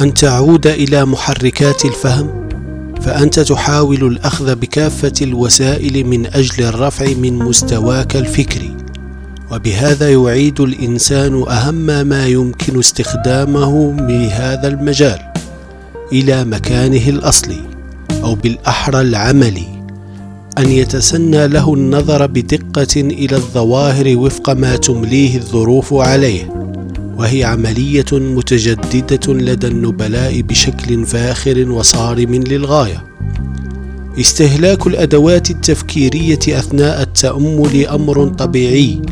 أن تعود إلى محركات الفهم فأنت تحاول الأخذ بكافة الوسائل من أجل الرفع من مستواك الفكري. وبهذا يعيد الإنسان أهم ما يمكن استخدامه بهذا المجال إلى مكانه الأصلي أو بالأحرى العملي أن يتسنى له النظر بدقة إلى الظواهر وفق ما تمليه الظروف عليه. وهي عملية متجددة لدى النبلاء بشكل فاخر وصارم للغاية. استهلاك الأدوات التفكيرية أثناء التأمل أمر طبيعي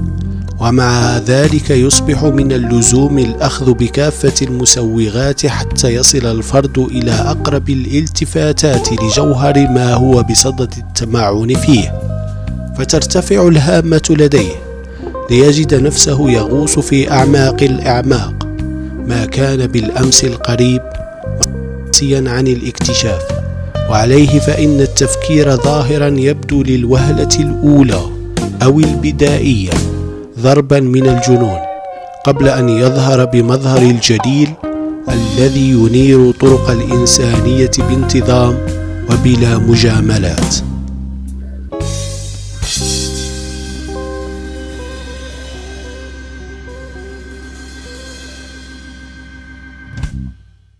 ومع ذلك يصبح من اللزوم الأخذ بكافة المسوغات حتى يصل الفرد إلى أقرب الالتفاتات لجوهر ما هو بصدد التمعن فيه. فترتفع الهامة لديه. ليجد نفسه يغوص في أعماق الأعماق. ما كان بالأمس القريب مقصيا عن الاكتشاف. وعليه فإن التفكير ظاهرا يبدو للوهلة الأولى أو البدائية ضربا من الجنون قبل أن يظهر بمظهر الجليل الذي ينير طرق الإنسانية بانتظام وبلا مجاملات.